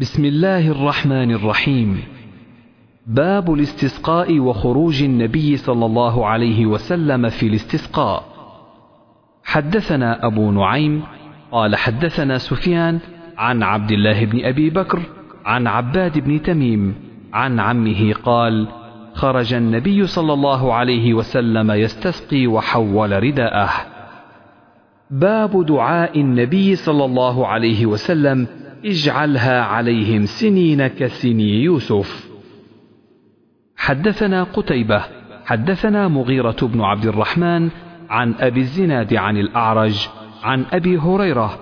بسم الله الرحمن الرحيم. باب الاستسقاء وخروج النبي صلى الله عليه وسلم في الاستسقاء. حدثنا أبو نعيم قال حدثنا سفيان عن عبد الله بن أبي بكر عن عباد بن تميم عن عمه قال خرج النبي صلى الله عليه وسلم يستسقي وحول رداءه. باب دعاء النبي صلى الله عليه وسلم اجعلها عليهم سنين كسني يوسف. حدثنا قتيبة حدثنا مغيرة بن عبد الرحمن عن أبي الزناد عن الأعرج عن أبي هريرة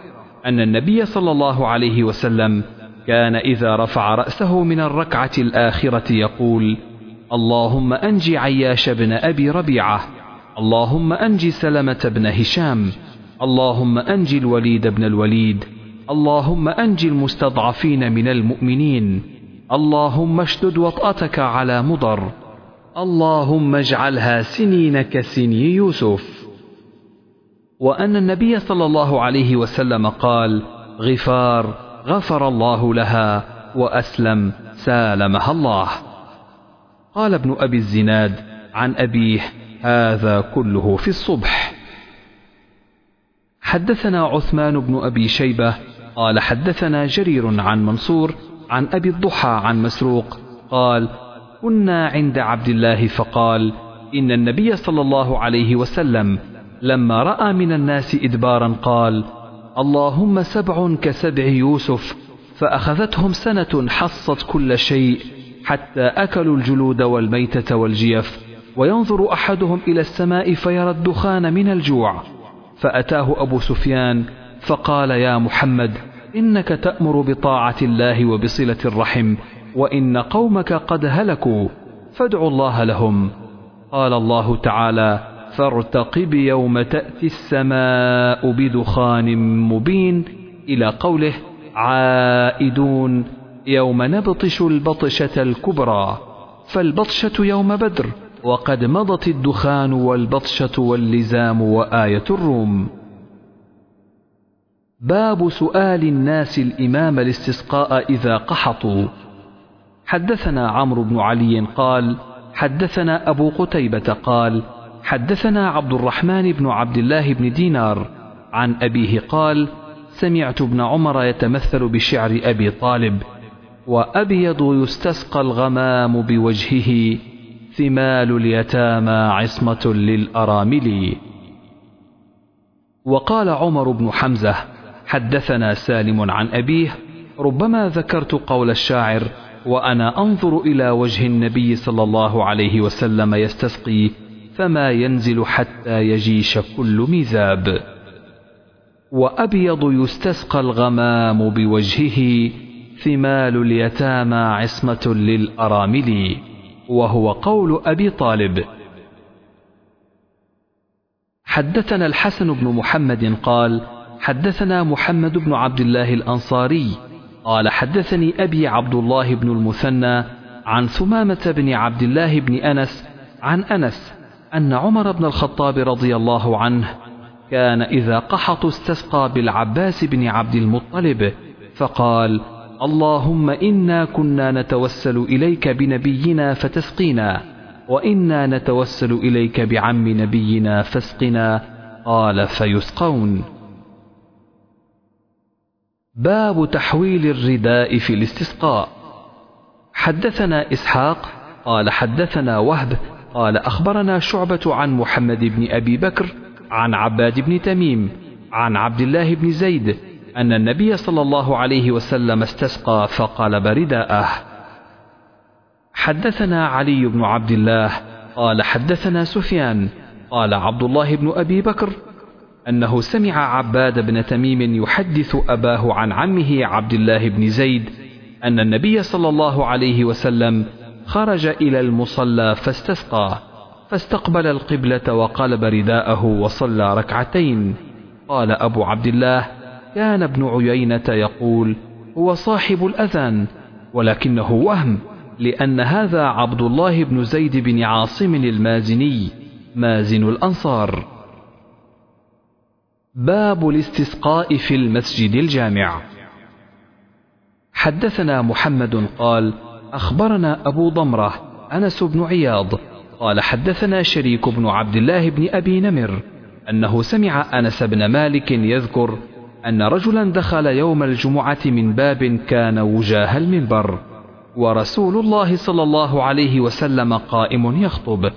أن النبي صلى الله عليه وسلم كان إذا رفع رأسه من الركعة الآخرة يقول اللهم أنج عياش بن أبي ربيعة اللهم أنج سلمة بن هشام اللهم أنج الوليد بن الوليد اللهم أنج المستضعفين من المؤمنين. اللهم اشدد وطأتك على مضر. اللهم اجعلها سنين كسني يوسف. وأن النبي صلى الله عليه وسلم قال غفار غفر الله لها وأسلم سالمها الله. قال ابن أبي الزناد عن أبيه هذا كله في الصبح. حدثنا عثمان بن أبي شيبة قال حدثنا جرير عن منصور عن أبي الضحى عن مسروق قال كنا عند عبد الله فقال إن النبي صلى الله عليه وسلم لما رأى من الناس إدبارا قال اللهم سبع كسبع يوسف فأخذتهم سنة حصت كل شيء حتى أكلوا الجلود والميتة والجيف وينظر أحدهم إلى السماء فيرى الدخان من الجوع فأتاه أبو سفيان فقال يا محمد إنك تأمر بطاعة الله وبصلة الرحم وإن قومك قد هلكوا فادعوا الله لهم. قال الله تعالى فارتقب يوم تأتي السماء بدخان مبين إلى قوله عائدون يوم نبطش البطشة الكبرى. فالبطشة يوم بدر وقد مضت الدخان والبطشة واللزام وآية الروم. باب سؤال الناس الإمام الاستسقاء إذا قحطوا. حدثنا عمرو بن علي قال حدثنا أبو قتيبة قال حدثنا عبد الرحمن بن عبد الله بن دينار عن أبيه قال سمعت ابن عمر يتمثل بشعر أبي طالب وأبيض يستسقى الغمام بوجهه ثمال اليتامى عصمة للأرامل. وقال عمر بن حمزة حدثنا سالم عن أبيه ربما ذكرت قول الشاعر وأنا أنظر إلى وجه النبي صلى الله عليه وسلم يستسقي فما ينزل حتى يجيش كل ميزاب. وأبيض يستسقى الغمام بوجهه ثمال اليتامى عصمة للأرامل وهو قول أبي طالب. حدثنا الحسن بن محمد قال حدثنا محمد بن عبد الله الأنصاري قال حدثني أبي عبد الله بن المثنى عن ثمامة بن عبد الله بن أنس عن أنس أن عمر بن الخطاب رضي الله عنه كان إذا قحط استسقى بالعباس بن عبد المطلب فقال اللهم إنا كنا نتوسل إليك بنبينا فتسقينا وإنا نتوسل إليك بعم نبينا فاسقنا قال فيسقون باب تحويل الرداء في الاستسقاء. حدثنا إسحاق قال حدثنا وهب قال أخبرنا شعبة عن محمد بن أبي بكر عن عباد بن تميم عن عبد الله بن زيد أن النبي صلى الله عليه وسلم استسقى فقلب رداءه حدثنا علي بن عبد الله قال حدثنا سفيان قال عبد الله بن أبي بكر أنه سمع عباد بن تميم يحدث أباه عن عمه عبد الله بن زيد أن النبي صلى الله عليه وسلم خرج إلى المصلى فاستسقى فاستقبل القبلة وقلب رداءه وصلى ركعتين. قال أبو عبد الله كان ابن عيينة يقول هو صاحب الأذان ولكنه وهم لأن هذا عبد الله بن زيد بن عاصم المازني مازن الأنصار. باب الاستسقاء في المسجد الجامع. حدثنا محمد قال أخبرنا أبو ضمرة أنس بن عياض قال حدثنا شريك بن عبد الله بن أبي نمر أنه سمع أنس بن مالك يذكر أن رجلا دخل يوم الجمعة من باب كان وجاه المنبر ورسول الله صلى الله عليه وسلم قائم يخطب.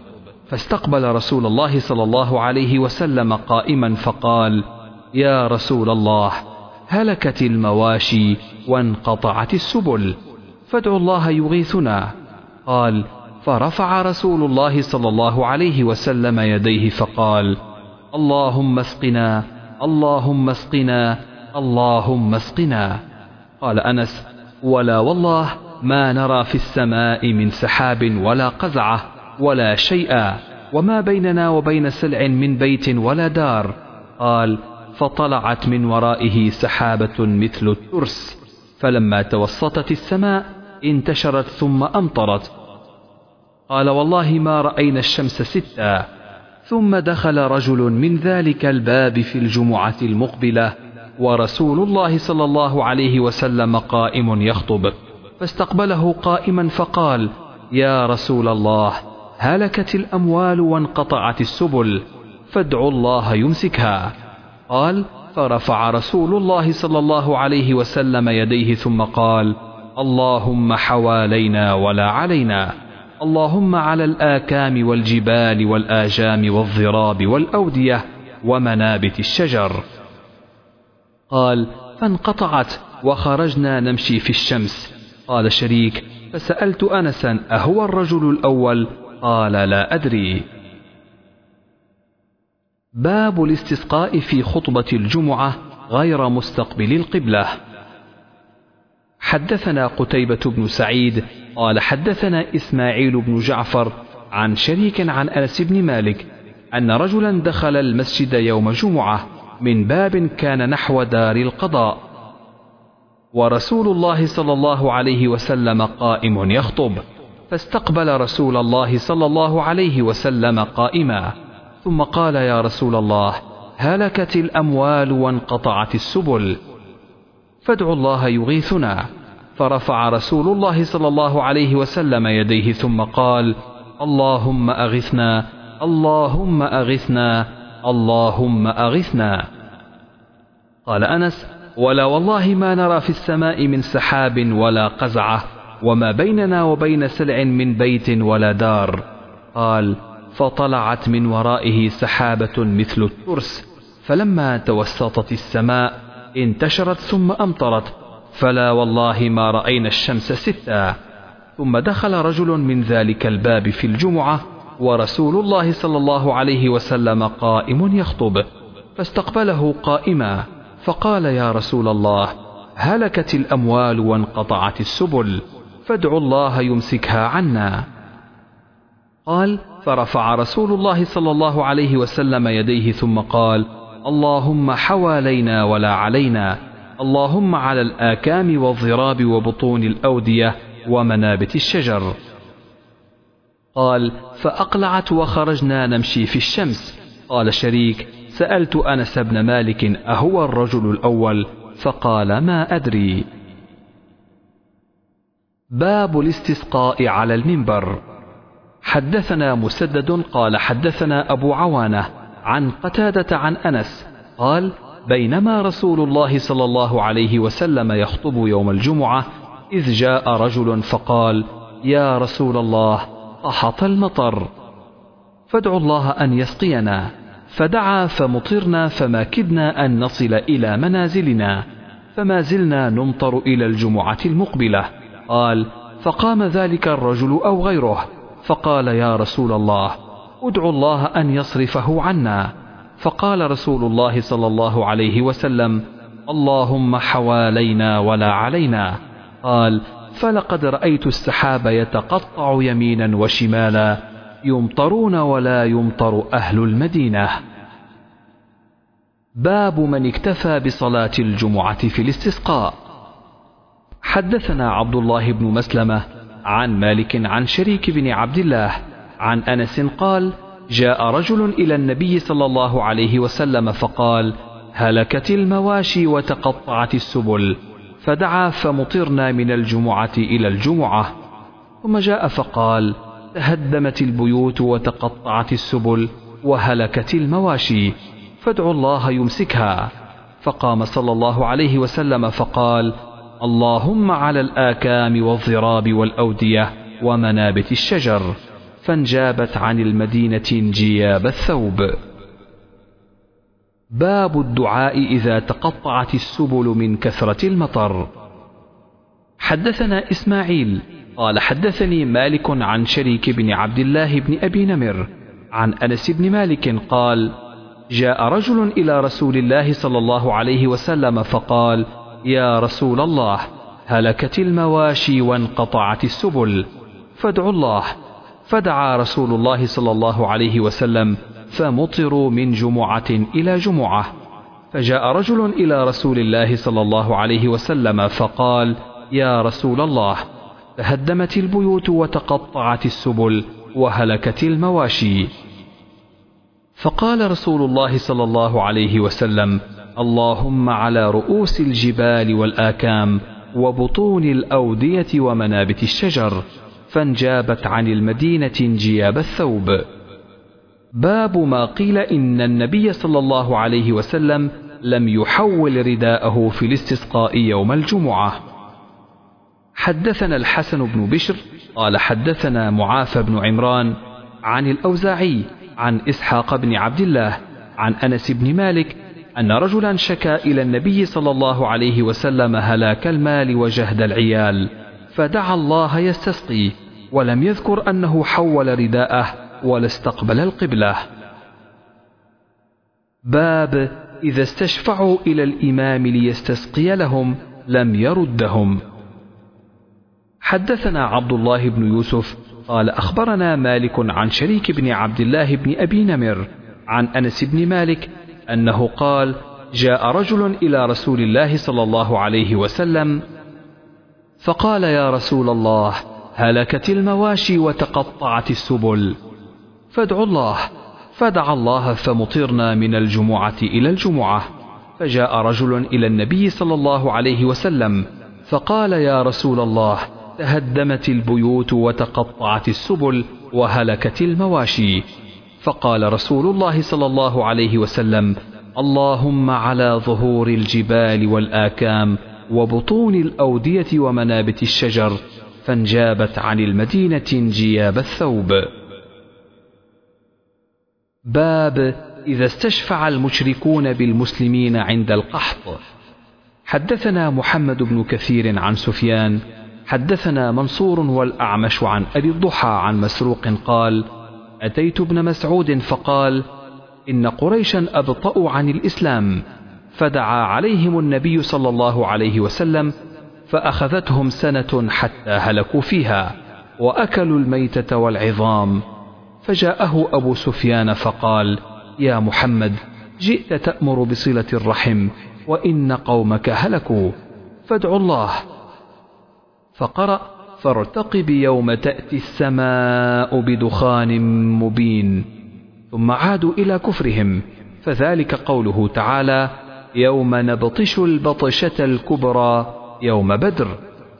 فاستقبل رسول الله صلى الله عليه وسلم قائما فقال يا رسول الله هلكت المواشي وانقطعت السبل فادعوا الله يغيثنا. قال فرفع رسول الله صلى الله عليه وسلم يديه فقال اللهم اسقنا اللهم اسقنا اللهم اسقنا. قال أنس ولا والله ما نرى في السماء من سحاب ولا قزعة ولا شيئا وما بيننا وبين سلع من بيت ولا دار. قال فطلعت من ورائه سحابة مثل الترس فلما توسطت السماء انتشرت ثم أمطرت. قال والله ما رأينا الشمس ستا. ثم دخل رجل من ذلك الباب في الجمعة المقبلة ورسول الله صلى الله عليه وسلم قائم يخطب. فاستقبله قائما فقال يا رسول الله هلكت الأموال وانقطعت السبل فادعوا الله يمسكها. قال فرفع رسول الله صلى الله عليه وسلم يديه ثم قال اللهم حوالينا ولا علينا. اللهم على الآكام والجبال والآجام والضراب والأودية ومنابت الشجر. قال فانقطعت وخرجنا نمشي في الشمس. قال شريك فسألت أنسا أهو الرجل الأول؟ قال لا أدري. باب الاستسقاء في خطبة الجمعة غير مستقبل القبلة. حدثنا قتيبة بن سعيد قال حدثنا إسماعيل بن جعفر عن شريك عن أنس بن مالك أن رجلا دخل المسجد يوم جمعة من باب كان نحو دار القضاء. ورسول الله صلى الله عليه وسلم قائم يخطب. فاستقبل رسول الله صلى الله عليه وسلم قائما. ثم قال يا رسول الله هلكت الأموال وانقطعت السبل. فادعوا الله يغيثنا. فرفع رسول الله صلى الله عليه وسلم يديه ثم قال اللهم أغثنا اللهم أغثنا اللهم أغثنا. قال أنس ولا والله ما نرى في السماء من سحاب ولا قزعة. وما بيننا وبين سلع من بيت ولا دار. قال فطلعت من ورائه سحابة مثل الترس فلما توسطت السماء انتشرت ثم أمطرت فلا والله ما رأينا الشمس ستا. ثم دخل رجل من ذلك الباب في الجمعة ورسول الله صلى الله عليه وسلم قائم يخطب فاستقبله قائما فقال يا رسول الله هلكت الأموال وانقطعت السبل. فادعوا الله يمسكها عنا. قال فرفع رسول الله صلى الله عليه وسلم يديه ثم قال اللهم حوالينا ولا علينا. اللهم على الآكام والضراب وبطون الأودية ومنابت الشجر. قال فأقلعت وخرجنا نمشي في الشمس. قال شريك سألت أنس بن مالك أهو الرجل الأول؟ فقال ما أدري. باب الاستسقاء على المنبر. حدثنا مسدد قال حدثنا أبو عوانة عن قتادة عن أنس قال بينما رسول الله صلى الله عليه وسلم يخطب يوم الجمعة إذ جاء رجل فقال يا رسول الله قحط المطر. فادعوا الله أن يسقينا. فدعا فمطرنا فما كدنا أن نصل إلى منازلنا. فما زلنا نمطر إلى الجمعة المقبلة. قال فقام ذلك الرجل أو غيره. فقال يا رسول الله أدعو الله أن يصرفه عنا. فقال رسول الله صلى الله عليه وسلم اللهم حوالينا ولا علينا. قال فلقد رأيت السحاب يتقطع يمينا وشمالا يمطرون ولا يمطر أهل المدينة. باب من اكتفى بصلاة الجمعة في الاستسقاء. حدثنا عبد الله بن مسلمة عن مالك عن شريك بن عبد الله عن أنس قال جاء رجل إلى النبي صلى الله عليه وسلم فقال هلكت المواشي وتقطعت السبل فدعا فمطرنا من الجمعة إلى الجمعة ثم جاء فقال تهدمت البيوت وتقطعت السبل وهلكت المواشي فادعوا الله يمسكها. فقام صلى الله عليه وسلم فقال اللهم على الآكام والضراب والأودية ومنابت الشجر فانجابت عن المدينة انجياب الثوب. باب الدعاء إذا تقطعت السبل من كثرة المطر. حدثنا إسماعيل قال حدثني مالك عن شريك بن عبد الله بن أبي نمر عن أنس بن مالك قال جاء رجل إلى رسول الله صلى الله عليه وسلم فقال يا رسول الله هلكت المواشي وانقطعت السبل. فادعوا الله. فدعا رسول الله صلى الله عليه وسلم فمطروا من جمعة إلى جمعة. فجاء رجل إلى رسول الله صلى الله عليه وسلم فقال يا رسول الله تهدمت البيوت وتقطعت السبل وهلكت المواشي. فقال رسول الله صلى الله عليه وسلم اللهم على رؤوس الجبال والآكام وبطون الأودية ومنابت الشجر فانجابت عن المدينة انجياب الثوب. باب ما قيل إن النبي صلى الله عليه وسلم لم يحول رداءه في الاستسقاء يوم الجمعة. حدثنا الحسن بن بشر قال حدثنا معافى بن عمران عن الأوزاعي عن إسحاق بن عبد الله عن أنس بن مالك أن رجلا شكا إلى النبي صلى الله عليه وسلم هلاك المال وجهد العيال فدعا الله يستسقي ولم يذكر أنه حول رداءه ولا استقبل القبلة. باب إذا استشفعوا إلى الإمام ليستسقي لهم لم يردهم. حدثنا عبد الله بن يوسف قال أخبرنا مالك عن شريك بن عبد الله بن أبي نمر عن أنس بن مالك أنه قال جاء رجل إلى رسول الله صلى الله عليه وسلم فقال يا رسول الله هلكت المواشي وتقطعت السبل فادعوا الله. فدعا الله فمطرنا من الجمعة إلى الجمعة. فجاء رجل إلى النبي صلى الله عليه وسلم فقال يا رسول الله تهدمت البيوت وتقطعت السبل وهلكت المواشي. فقال رسول الله صلى الله عليه وسلم اللهم على ظهور الجبال والآكام وبطون الأودية ومنابت الشجر فانجابت عن المدينة انجياب الثوب. باب إذا استشفع المشركون بالمسلمين عند القحط. حدثنا محمد بن كثير عن سفيان حدثنا منصور والأعمش عن أبي الضحى عن مسروق قال أتيت ابن مسعود فقال إن قريشا أبطأوا عن الإسلام فدعا عليهم النبي صلى الله عليه وسلم فأخذتهم سنة حتى هلكوا فيها وأكلوا الميتة والعظام. فجاءه أبو سفيان فقال يا محمد جئت تأمر بصلة الرحم وإن قومك هلكوا فادعوا الله. فقرأ فارتقب يوم تأتي السماء بدخان مبين ثم عادوا إلى كفرهم فذلك قوله تعالى يوم نبطش البطشة الكبرى يوم بدر.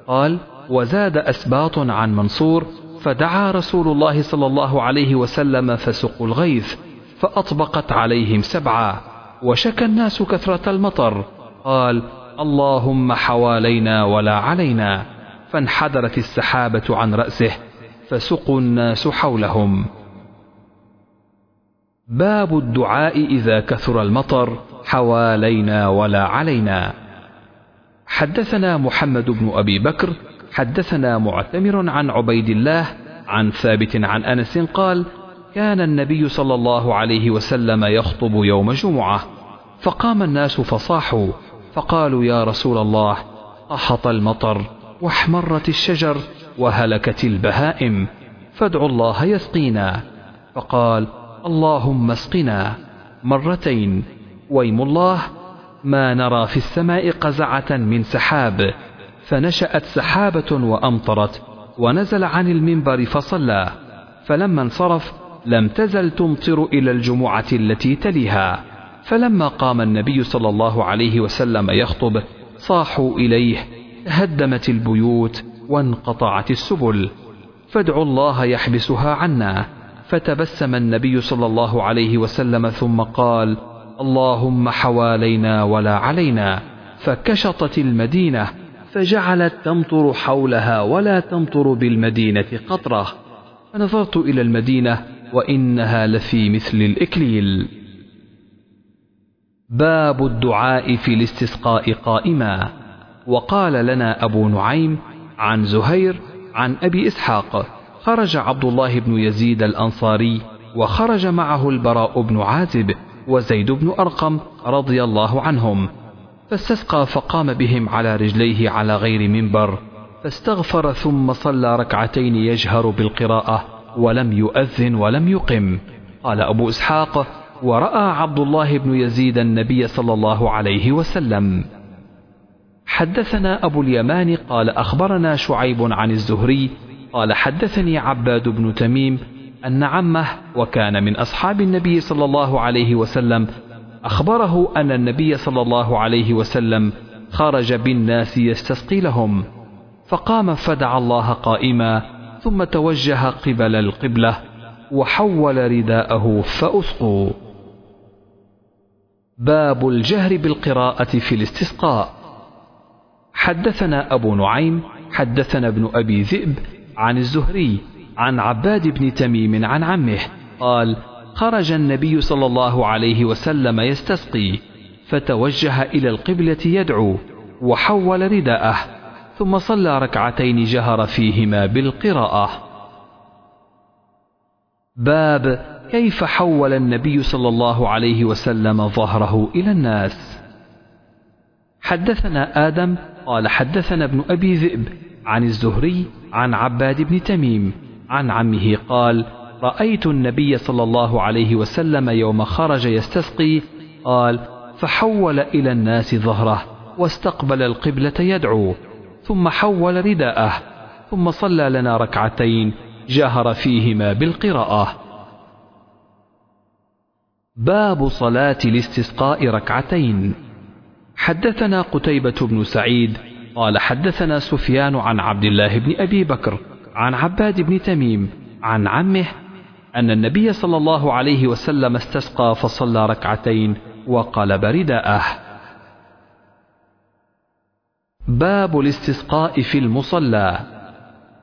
قال وزاد أسباط عن منصور فدعا رسول الله صلى الله عليه وسلم فسقوا الغيث فأطبقت عليهم سبعا وشكى الناس كثرة المطر. قال اللهم حوالينا ولا علينا. فانحدرت السحابة عن رأسه فسقوا الناس حولهم. باب الدعاء إذا كثر المطر حوالينا ولا علينا. حدثنا محمد بن أبي بكر حدثنا معتمر عن عبيد الله عن ثابت عن أنس قال كان النبي صلى الله عليه وسلم يخطب يوم جمعة فقام الناس فصاحوا فقالوا يا رسول الله قحط المطر؟ واحمرت الشجر وهلكت البهائم فادعوا الله يسقينا. فقال اللهم اسقنا مرتين. ويم الله ما نرى في السماء قزعة من سحاب. فنشأت سحابة وأمطرت ونزل عن المنبر فصلى. فلما انصرف لم تزل تمطر إلى الجمعة التي تليها. فلما قام النبي صلى الله عليه وسلم يخطب صاحوا إليه. تهدمت البيوت وانقطعت السبل. فادعوا الله يحبسها عنا. فتبسم النبي صلى الله عليه وسلم ثم قال اللهم حوالينا ولا علينا. فكشطت المدينة فجعلت تمطر حولها ولا تمطر بالمدينة قطرة. فنظرت إلى المدينة وإنها لفي مثل الإكليل. باب الدعاء في الاستسقاء قائما. وقال لنا أبو نعيم عن زهير عن أبي إسحاق خرج عبد الله بن يزيد الأنصاري وخرج معه البراء بن عازب وزيد بن أرقم رضي الله عنهم. فاستسقى فقام بهم على رجليه على غير منبر فاستغفر ثم صلى ركعتين يجهر بالقراءة ولم يؤذن ولم يقم. قال أبو إسحاق ورأى عبد الله بن يزيد النبي صلى الله عليه وسلم. حدثنا أبو اليمان قال أخبرنا شعيب عن الزهري قال حدثني عباد بن تميم أن عمه وكان من أصحاب النبي صلى الله عليه وسلم أخبره أن النبي صلى الله عليه وسلم خرج بالناس يستسقي لهم فقام فدعا الله قائما ثم توجه قبل القبلة وحول رداءه فأسقوا. باب الجهر بالقراءة في الاستسقاء. حدثنا أبو نعيم حدثنا ابن أبي ذئب عن الزهري عن عباد بن تميم عن عمه قال خرج النبي صلى الله عليه وسلم يستسقي فتوجه إلى القبلة يدعو وحول رداءه ثم صلى ركعتين جهر فيهما بالقراءة. باب كيف حول النبي صلى الله عليه وسلم ظهره إلى الناس. حدثنا آدم قال حدثنا ابن أبي ذئب عن الزهري عن عباد بن تميم عن عمه قال رأيت النبي صلى الله عليه وسلم يوم خرج يستسقي قال فحول إلى الناس ظهره واستقبل القبلة يدعو ثم حول رداءه ثم صلى لنا ركعتين جهر فيهما بالقراءة. باب صلاة الاستسقاء ركعتين. حدثنا قتيبة بن سعيد قال حدثنا سفيان عن عبد الله بن أبي بكر عن عباد بن تميم عن عمه أن النبي صلى الله عليه وسلم استسقى فصلى ركعتين وقلب رداءه باب الاستسقاء في المصلى.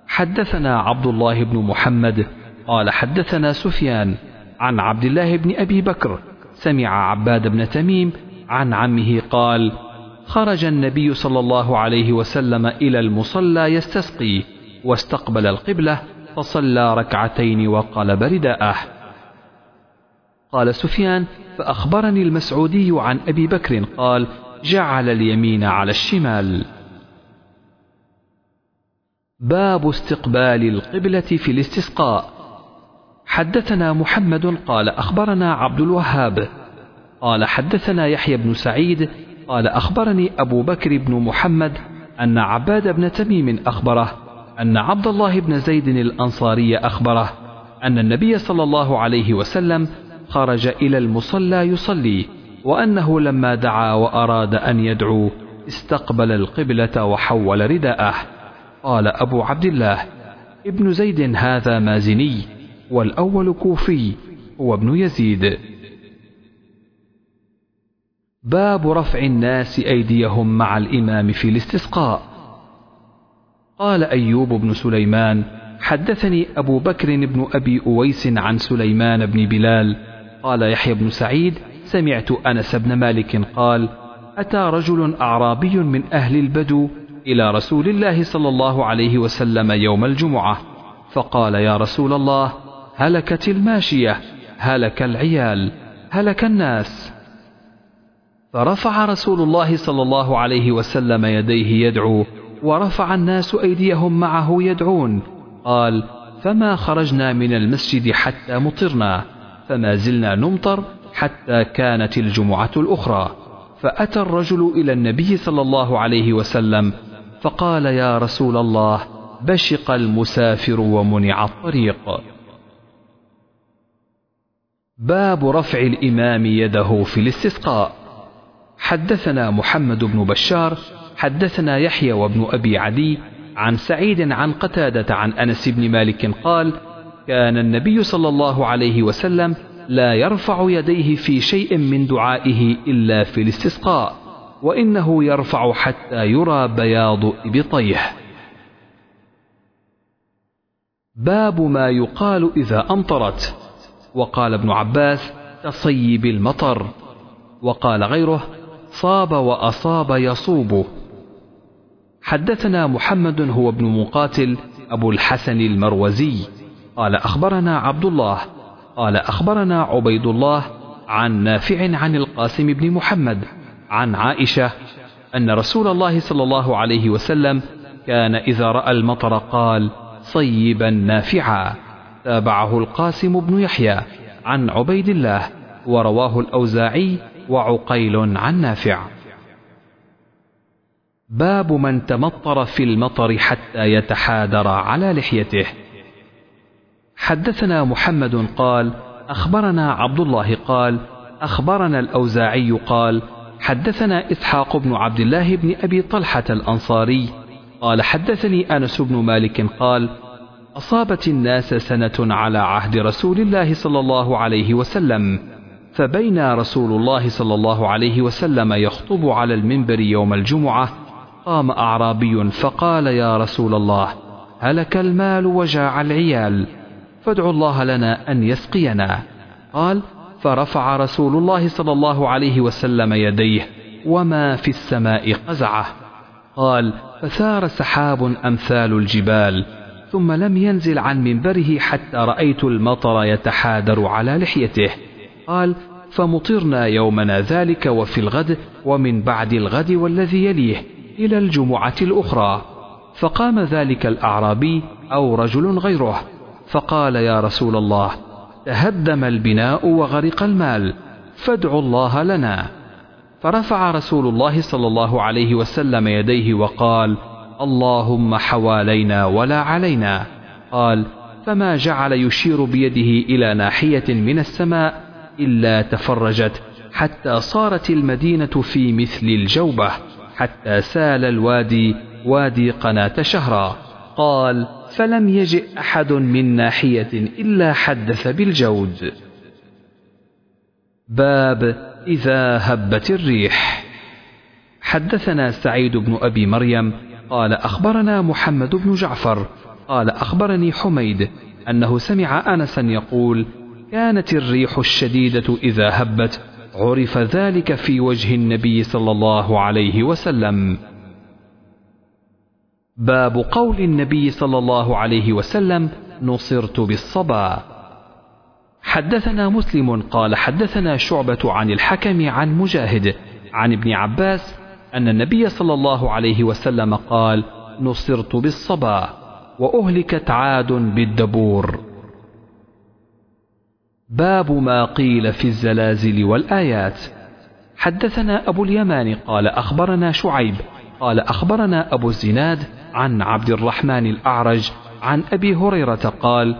حدثنا عبد الله بن محمد قال حدثنا سفيان عن عبد الله بن أبي بكر سمع عباد بن تميم عن عمه قال خرج النبي صلى الله عليه وسلم إلى المصلى يستسقي واستقبل القبلة فصلى ركعتين وقلب رداءه. قال سفيان فأخبرني المسعودي عن أبي بكر قال جعل اليمين على الشمال. باب استقبال القبلة في الاستسقاء. حدثنا محمد قال أخبرنا عبد الوهاب قال حدثنا يحيى بن سعيد قال أخبرني أبو بكر بن محمد أن عباد بن تميم أخبره أن عبد الله بن زيد الأنصاري أخبره أن النبي صلى الله عليه وسلم خرج إلى المصلى يصلي وأنه لما دعا وأراد أن يدعو استقبل القبلة وحول رداءه. قال أبو عبد الله ابن زيد هذا مازني والأول كوفي هو ابن يزيد. باب رفع الناس أيديهم مع الإمام في الاستسقاء. قال أيوب بن سليمان حدثني أبو بكر بن أبي أويس عن سليمان بن بلال. قال يحيى بن سعيد سمعت أنس بن مالك قال أتى رجل أعرابي من أهل البدو إلى رسول الله صلى الله عليه وسلم يوم الجمعة. فقال يا رسول الله هلكت الماشية هلك العيال هلك الناس. فرفع رسول الله صلى الله عليه وسلم يديه يدعو ورفع الناس أيديهم معه يدعون. قال فما خرجنا من المسجد حتى مطرنا فما زلنا نمطر حتى كانت الجمعة الأخرى. فأتى الرجل إلى النبي صلى الله عليه وسلم فقال يا رسول الله بشق المسافر ومنع الطريق. باب رفع الإمام يده في الاستسقاء. حدثنا محمد بن بشار حدثنا يحيى وابن أبي عدي عن سعيد عن قتادة عن أنس بن مالك قال كان النبي صلى الله عليه وسلم لا يرفع يديه في شيء من دعائه إلا في الاستسقاء وإنه يرفع حتى يرى بياض إبطيه. باب ما يقال إذا أمطرت. وقال ابن عباس تصيب المطر. وقال غيره صاب وأصاب يصوب. حدثنا محمد هو ابن مقاتل أبو الحسن المروزي. قال أخبرنا عبد الله قال أخبرنا عبيد الله عن نافع عن القاسم بن محمد عن عائشة أن رسول الله صلى الله عليه وسلم كان إذا رأى المطر قال صيبا نافعا تابعه القاسم بن يحيى عن عبيد الله ورواه الأوزاعي وعقيل عن نافع. باب من تمطر في المطر حتى يتحادر على لحيته. حدثنا محمد قال أخبرنا عبد الله قال أخبرنا الأوزاعي قال حدثنا إسحاق بن عبد الله بن أبي طلحة الأنصاري قال حدثني أنس بن مالك قال أصابت الناس سنة على عهد رسول الله صلى الله عليه وسلم. فبين رسول الله صلى الله عليه وسلم يخطب على المنبر يوم الجمعة قام أعرابي فقال يا رسول الله هلك المال وجاع العيال فادعوا الله لنا أن يسقينا. قال فرفع رسول الله صلى الله عليه وسلم يديه وما في السماء قزعة. قال فثار سحاب أمثال الجبال ثم لم ينزل عن منبره حتى رأيت المطر يتحادر على لحيته. قال فمطرنا يومنا ذلك وفي الغد ومن بعد الغد والذي يليه إلى الجمعة الأخرى. فقام ذلك الأعرابي أو رجل غيره فقال يا رسول الله تهدم البناء وغرق المال فادعوا الله لنا. فرفع رسول الله صلى الله عليه وسلم يديه وقال اللهم حوالينا ولا علينا. قال فما جعل يشير بيده إلى ناحية من السماء إلا تفرجت حتى صارت المدينة في مثل الجوبة حتى سال الوادي وادي قناة شهرا. قال فلم يجئ أحد من ناحية إلا حدث بالجود. باب إذا هبت الريح. حدثنا سعيد بن أبي مريم قال أخبرنا محمد بن جعفر. قال أخبرني حميد أنه سمع أنسا يقول كانت الريح الشديدة إذا هبت عرف ذلك في وجه النبي صلى الله عليه وسلم. باب قول النبي صلى الله عليه وسلم نصرت بالصبا حدثنا مسلم قال حدثنا شعبة عن الحكم عن مجاهد عن ابن عباس أن النبي صلى الله عليه وسلم قال نصرت بالصبا وأهلكت عاد بالدبور باب ما قيل في الزلازل والآيات. حدثنا أبو اليمان قال أخبرنا شعيب قال أخبرنا أبو الزناد عن عبد الرحمن الأعرج عن أبي هريرة قال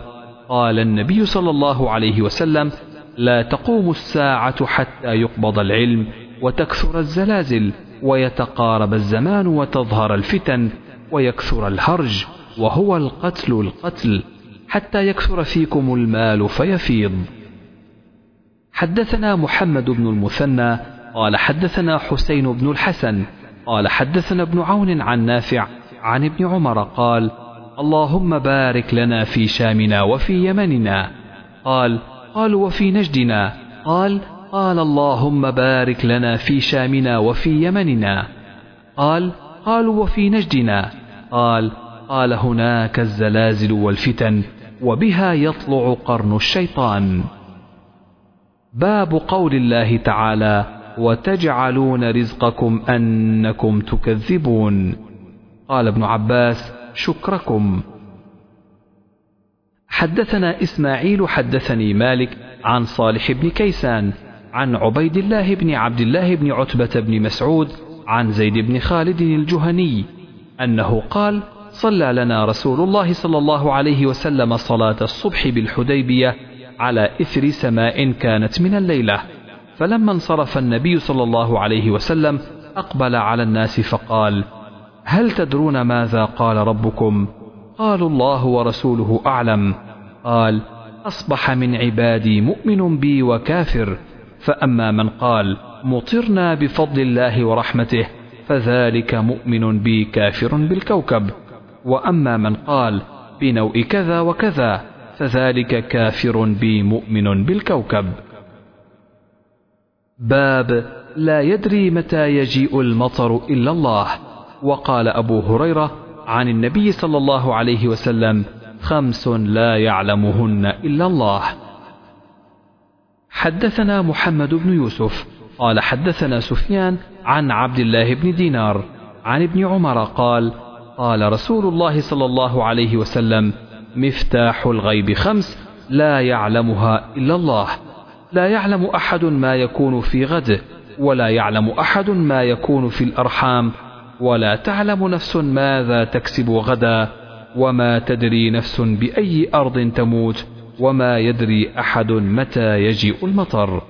قال النبي صلى الله عليه وسلم لا تقوم الساعة حتى يقبض العلم وتكثر الزلازل ويتقارب الزمان وتظهر الفتن ويكثر الهرج وهو القتل القتل حتى يكثر فيكم المال فيفيض. حدثنا محمد بن المثنى قال حدثنا حسين بن الحسن قال حدثنا ابن عون عن نافع عن ابن عمر قال اللهم بارك لنا في شامنا وفي يمننا. قال قالوا وفي نجدنا. قال قال اللهم بارك لنا في شامنا وفي يمننا. قال قالوا وفي نجدنا. قال قال هناك الزلازل والفتن وبها يطلع قرن الشيطان. باب قول الله تعالى وتجعلون رزقكم أنكم تكذبون قال ابن عباس شكركم حدثنا إسماعيل حدثني مالك عن صالح بن كيسان عن عبيد الله بن عبد الله بن عتبة بن مسعود عن زيد بن خالد الجهني أنه قال صلى لنا رسول الله صلى الله عليه وسلم صلاة الصبح بالحديبية على إثر سماء كانت من الليلة. فلما انصرف النبي صلى الله عليه وسلم أقبل على الناس فقال هل تدرون ماذا قال ربكم؟ قالوا الله ورسوله أعلم. قال أصبح من عبادي مؤمن بي وكافر. فأما من قال مطرنا بفضل الله ورحمته فذلك مؤمن بي كافر بالكوكب. وأما من قال بنوء كذا وكذا. فذلك كافر بي مؤمن بالكوكب. باب لا يدري متى يجيء المطر إلا الله. وقال أبو هريرة عن النبي صلى الله عليه وسلم خمس لا يعلمهن إلا الله. حدثنا محمد بن يوسف. قال حدثنا سفيان عن عبد الله بن دينار عن ابن عمر قال قال رسول الله صلى الله عليه وسلم مفتاح الغيب خمس لا يعلمها إلا الله. لا يعلم أحد ما يكون في غد ولا يعلم أحد ما يكون في الأرحام. ولا تعلم نفس ماذا تكسب غدا وما تدري نفس بأي أرض تموت وما يدري أحد متى يجيء المطر.